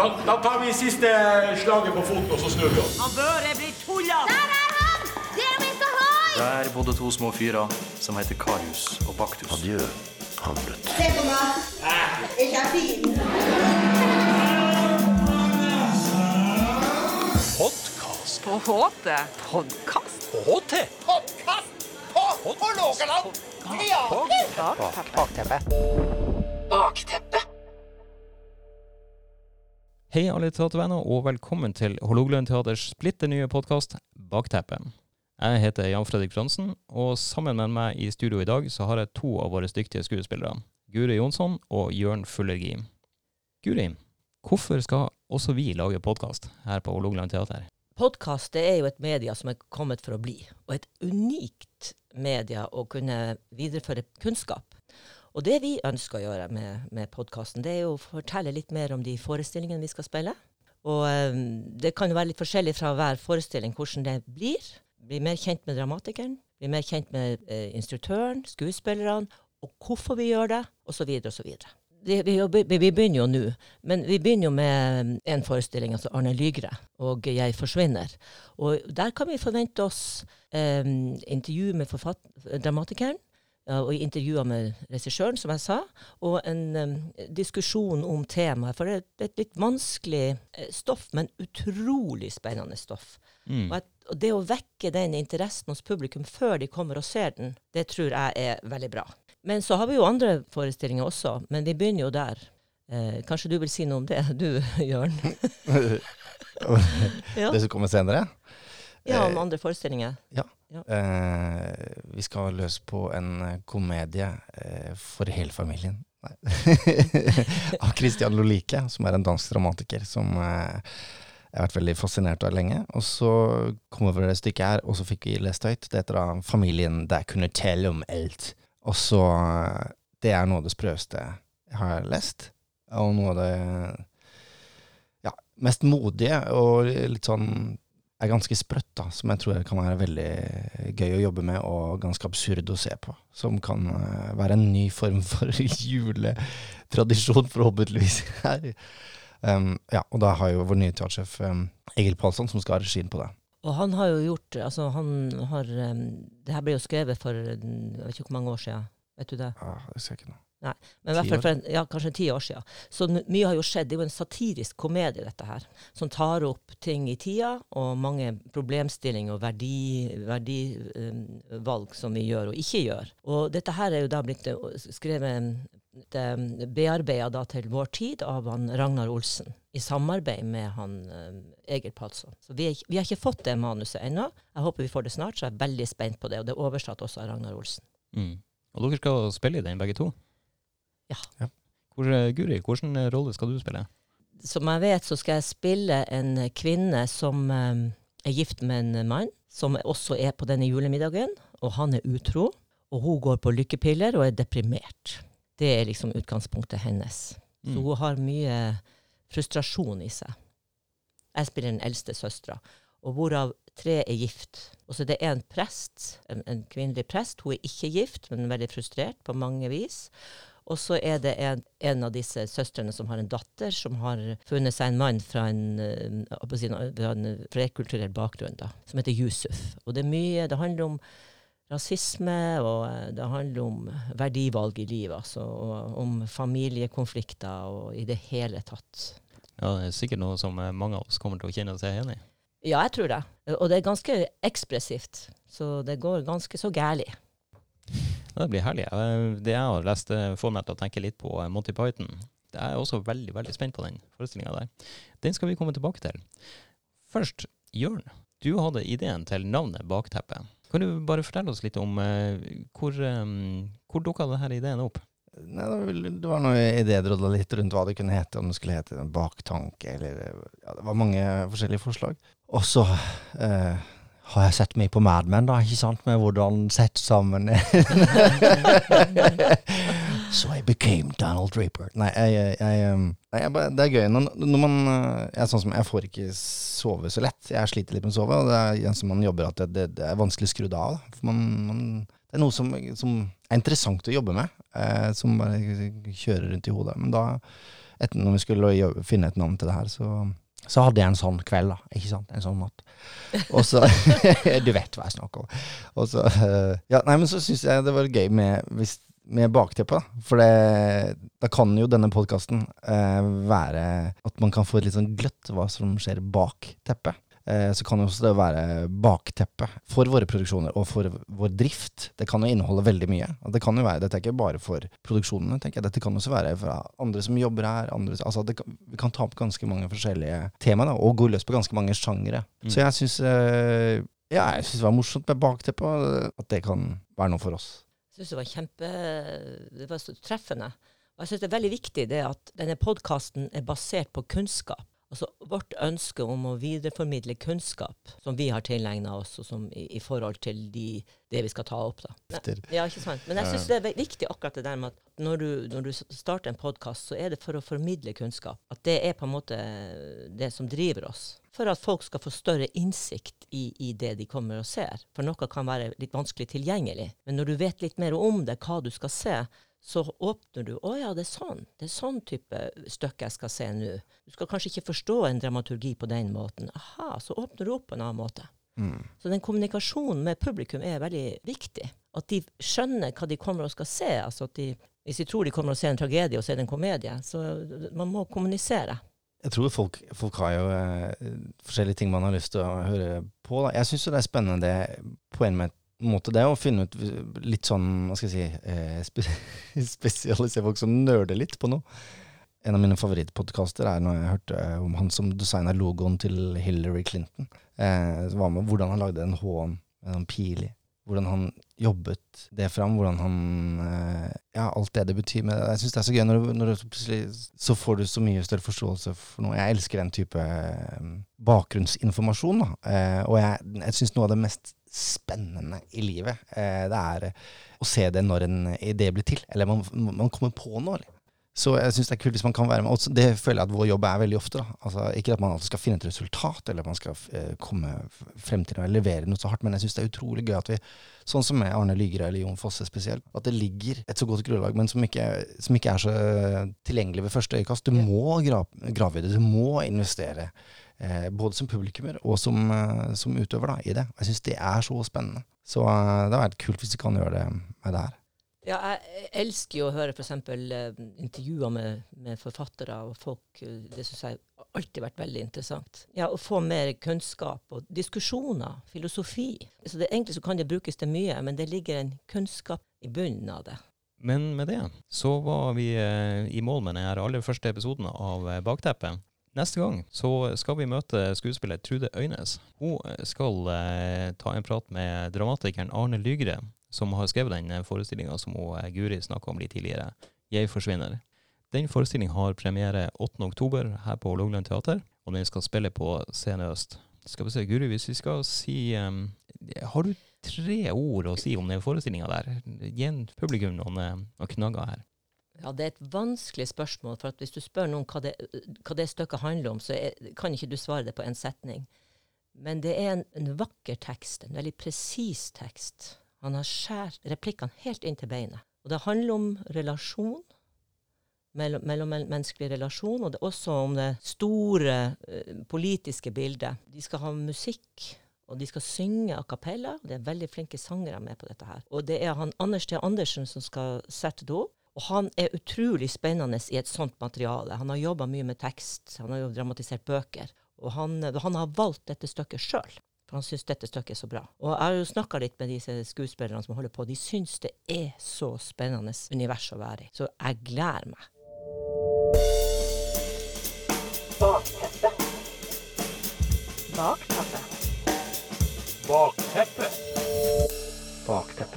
Da, da tar vi siste slaget på foten, og så snur vi oss. Han Børre blir tulla! Der er han! Det er vi Hoi! Der bodde to små fyrer som heter Karius og Baktus. Adjø, Hamlet. Se på meg. Er ikke er fin? Podkast. På HT podkast. HT. Bakteppe. Hei alle teatervenner, og velkommen til Hålogaland Teaters splitter nye podkast Bakteppet. Jeg heter Jan Fredrik Fransen, og sammen med meg i studio i dag så har jeg to av våre dyktige skuespillere. Guri Jonsson og Jørn Fullergi. Guri, hvorfor skal også vi lage podkast her på Hålogaland Teater? Podkast er jo et media som er kommet for å bli, og et unikt media å kunne videreføre kunnskap. Og det vi ønsker å gjøre med, med podkasten, det er jo å fortelle litt mer om de forestillingene vi skal spille. Og um, det kan jo være litt forskjellig fra hver forestilling hvordan det blir. Bli mer kjent med dramatikeren, bli mer kjent med eh, instruktøren, skuespillerne, og hvorfor vi gjør det, osv. osv. Vi, vi, begynner jo nå, men vi begynner jo med en forestilling, altså Arne Lygre og Jeg forsvinner. Og der kan vi forvente oss eh, intervju med dramatikeren, og intervjuer med regissøren, som jeg sa, og en um, diskusjon om temaet. For det er et litt vanskelig eh, stoff, men utrolig spennende stoff. Mm. Og, at, og det å vekke den interessen hos publikum før de kommer og ser den, det tror jeg er veldig bra. Men så har vi jo andre forestillinger også, men vi begynner jo der. Eh, kanskje du vil si noe om det, du Jørn? Det som kommer senere? Ja, om andre forestillinger. Eh, vi skal løs på en eh, komedie eh, for hele familien. Av Christian Lolike, som er en dansk dramatiker som eh, jeg har vært veldig fascinert av lenge. Og så kom vi over det stykket her, og så fikk vi lest høyt. Det heter da 'Familien der kunne telle om alt'. Og så eh, Det er noe av det sprøeste jeg har lest, og noe av det ja, mest modige og litt sånn er ganske sprøtt, da, som jeg tror kan være veldig gøy å jobbe med, og ganske absurd å se på. Som kan eh, være en ny form for juletradisjon, forhåpentligvis. her. Um, ja, og da har jo vår nye teatersjef um, Egil Palsson, som skal ha regien på det. Og han har jo gjort Altså, han har um, Det her ble jo skrevet for jeg vet ikke hvor mange år siden. Vet du det? Ja, det ser jeg ikke nå. Men i hvert fall for en, ja, kanskje ti år siden. Så mye har jo skjedd. Det er jo en satirisk komedie, dette her. Som tar opp ting i tida, og mange problemstillinger og verdivalg som vi gjør og ikke gjør. Og dette her er jo da blitt eh, skrevet bearbeida til vår tid av han Ragnar Olsen. I samarbeid med han um, Egil Palsson. Så vi, er, vi har ikke fått det manuset ennå. Jeg håper vi får det snart, så jeg er veldig spent på det. Og det er oversatt også av Ragnar Olsen. Mm. Og dere skal spille i den, begge to? Ja. Ja. Hvor, eh, Guri, hvilken rolle skal du spille? som jeg vet, så skal jeg spille en kvinne som eh, er gift med en mann, som også er på denne julemiddagen, og han er utro. Og hun går på lykkepiller og er deprimert. Det er liksom utgangspunktet hennes. Så Mm. hun har mye frustrasjon i seg. Jeg spiller den eldste søstera, og hvorav tre er gift. Og så det er en prest, en, en kvinnelig prest. Hun er ikke gift, men veldig frustrert på mange vis. Og så er det en, en av disse søstrene som har en datter som har funnet seg en mann fra en, eh, fra en flerkulturell bakgrunn, da, som heter Yusuf. Og det er mye Det handler om rasisme, og eh, det handler om verdivalg i livet, altså, og om familiekonflikter og i det hele tatt. Ja, det er sikkert noe som eh, mange av oss kommer til å kjenne seg igjen i. Ja, jeg tror det. Og det er ganske ekspressivt. Så det går ganske så gærlig. Det blir herlig. Det jeg har lest, eh, får meg til å tenke litt på eh, Monty Python. Jeg er også veldig veldig spent på den forestillinga der. Den skal vi komme tilbake til. Først, Jørn. Du hadde ideen til navnet Bakteppet. Kan du bare fortelle oss litt om uh, hvor, um, hvor dukka denne ideen opp? Nei, det var noe idédrodla litt rundt hva det kunne hete, om det skulle hete baktanke, eller ja, Det var mange forskjellige forslag. Og så eh, har jeg sett meg på Mad Men, da, ikke sant, med hvordan sett sammen So I became Donald Draper. Nei, jeg, jeg, um, nei, jeg det er gøy når, når man uh, Jeg sånn som jeg får ikke sove så lett. Jeg sliter litt med å sove, og det er en som man jobber at det, det, det er vanskelig å skru det av. da. For man, man, Det er noe som, som er interessant å jobbe med, eh, som bare kjører rundt i hodet. Men da, etter når vi skulle finne et navn til det her, så, så hadde jeg en sånn kveld, da. Ikke sant? En sånn natt. Og så Du vet hva jeg snakker om. Og så eh, Ja, nei, men så syns jeg det var gøy med, med bakteppet, da. For det, da kan jo denne podkasten eh, være at man kan få et litt sånn gløtt hva som skjer bak teppet. Eh, så kan også det være bakteppet for våre produksjoner og for vår drift. Det kan jo inneholde veldig mye. Og det kan jo være, Dette er ikke bare for produksjonene, tenker jeg. Dette kan også være fra andre som jobber her. Andre, altså det kan, vi kan ta opp ganske mange forskjellige temaer da, og gå løs på ganske mange sjangere. Mm. Så jeg syns eh, ja, synes det var morsomt med bakteppet, og at det kan være noe for oss. Jeg syns det var kjempe Det var så treffende. Og jeg syns det er veldig viktig det at denne podkasten er basert på kunnskap. Altså vårt ønske om å videreformidle kunnskap som vi har tilegna oss, og som i, i forhold til de, det vi skal ta opp. da. Men, Ja, ikke sant? Men jeg syns det er viktig akkurat det der med at når du, når du starter en podkast, så er det for å formidle kunnskap. At det er på en måte det som driver oss. For at folk skal få større innsikt i, i det de kommer og ser. For noe kan være litt vanskelig tilgjengelig. Men når du vet litt mer om det, hva du skal se, så åpner du Å ja, det er sånn. Det er sånn type stykke jeg skal se nå. Du skal kanskje ikke forstå en dramaturgi på den måten. Aha, så åpner du opp på en annen måte. Mm. Så den kommunikasjonen med publikum er veldig viktig. At de skjønner hva de kommer og skal se. Altså at de, hvis de tror de kommer og ser en tragedie, og så er det en komedie. Så man må kommunisere. Jeg tror folk, folk har jo eh, forskjellige ting man har lyst til å høre på. Da. Jeg syns jo det er spennende det på en med- måte det å finne ut litt sånn, hva skal jeg si, eh, spe spesialisere folk som nerder litt på noe. En av mine favorittpodkaster er når jeg hørte om han som designa logoen til Hillary Clinton. Eh, var med hvordan han lagde en med en pil i. Hvordan han jobbet det fram, hvordan han eh, Ja, alt det det betyr. Men jeg syns det er så gøy når, du- når du plutselig Så får du så mye større forståelse for noe. Jeg elsker den type eh, bakgrunnsinformasjon, da. Eh, og jeg, jeg syns noe av det mest spennende i livet, eh, det er eh, å se det når en idé blir til. Eller man, man kommer på noe. Eller. Så jeg syns det er kult hvis man kan være med. Og det føler jeg at vår jobb er veldig ofte. Altså, ikke at man alltid skal finne et resultat, eller man skal eh, komme frem til å levere noe så hardt, men jeg syns det er utrolig gøy at vi, sånn som med Arne Lygre eller Jon Fosse spesielt, at det ligger et så godt grunnlag, men som ikke, som ikke er så eh, tilgjengelig ved første øyekast. Du må gra grave i det, du må investere. Eh, både som publikummer og som, eh, som utøver da, i det. Jeg syns det er så spennende. Så eh, det har vært kult hvis vi kan gjøre det med det her. Ja, jeg elsker jo å høre f.eks. Intervjuer med, med forfattere og folk. Det syns jeg har alltid vært veldig interessant. Ja, Å få mer kunnskap og diskusjoner, filosofi. Så det, Egentlig så kan det brukes til mye, men det ligger en kunnskap i bunnen av det. Men med det så var vi eh, i mål med den aller første episoden av Bakteppet. Neste gang så skal vi møte skuespiller Trude Øynes. Hun eh, skal eh, ta en prat med dramatikeren Arne Lygre, som har skrevet den forestillinga som hun, eh, Guri snakka om litt tidligere, 'Jeg forsvinner'. Den forestillingen har premiere 8.10 her på Hålogaland teater, og den skal spille på Scene Øst. Skal vi se, Guri, hvis vi skal si um, Har du tre ord å si om den forestillinga der? Gi publikum noen, eh, noen knagger her. Ja, Det er et vanskelig spørsmål. for Hvis du spør noen hva det, hva det stykket handler om, så er, kan ikke du svare det på en setning. Men det er en, en vakker tekst, en veldig presis tekst. Han har skjært replikkene helt inn til beinet. Og det handler om relasjon, mellom, mellommenneskelig relasjon, og det er også om det store uh, politiske bildet. De skal ha musikk, og de skal synge a cappella. Det er veldig flinke sangere med på dette her. Og det er han Anders T. Andersen som skal sette det opp. Og han er utrolig spennende i et sånt materiale. Han har jobba mye med tekst, han har jo dramatisert bøker. Og han, han har valgt dette stykket sjøl. For han syns dette stykket er så bra. Og jeg har jo snakka litt med disse skuespillerne som holder på. De syns det er så spennende univers å være i. Så jeg gleder meg. Bakteppet. Bakteppet.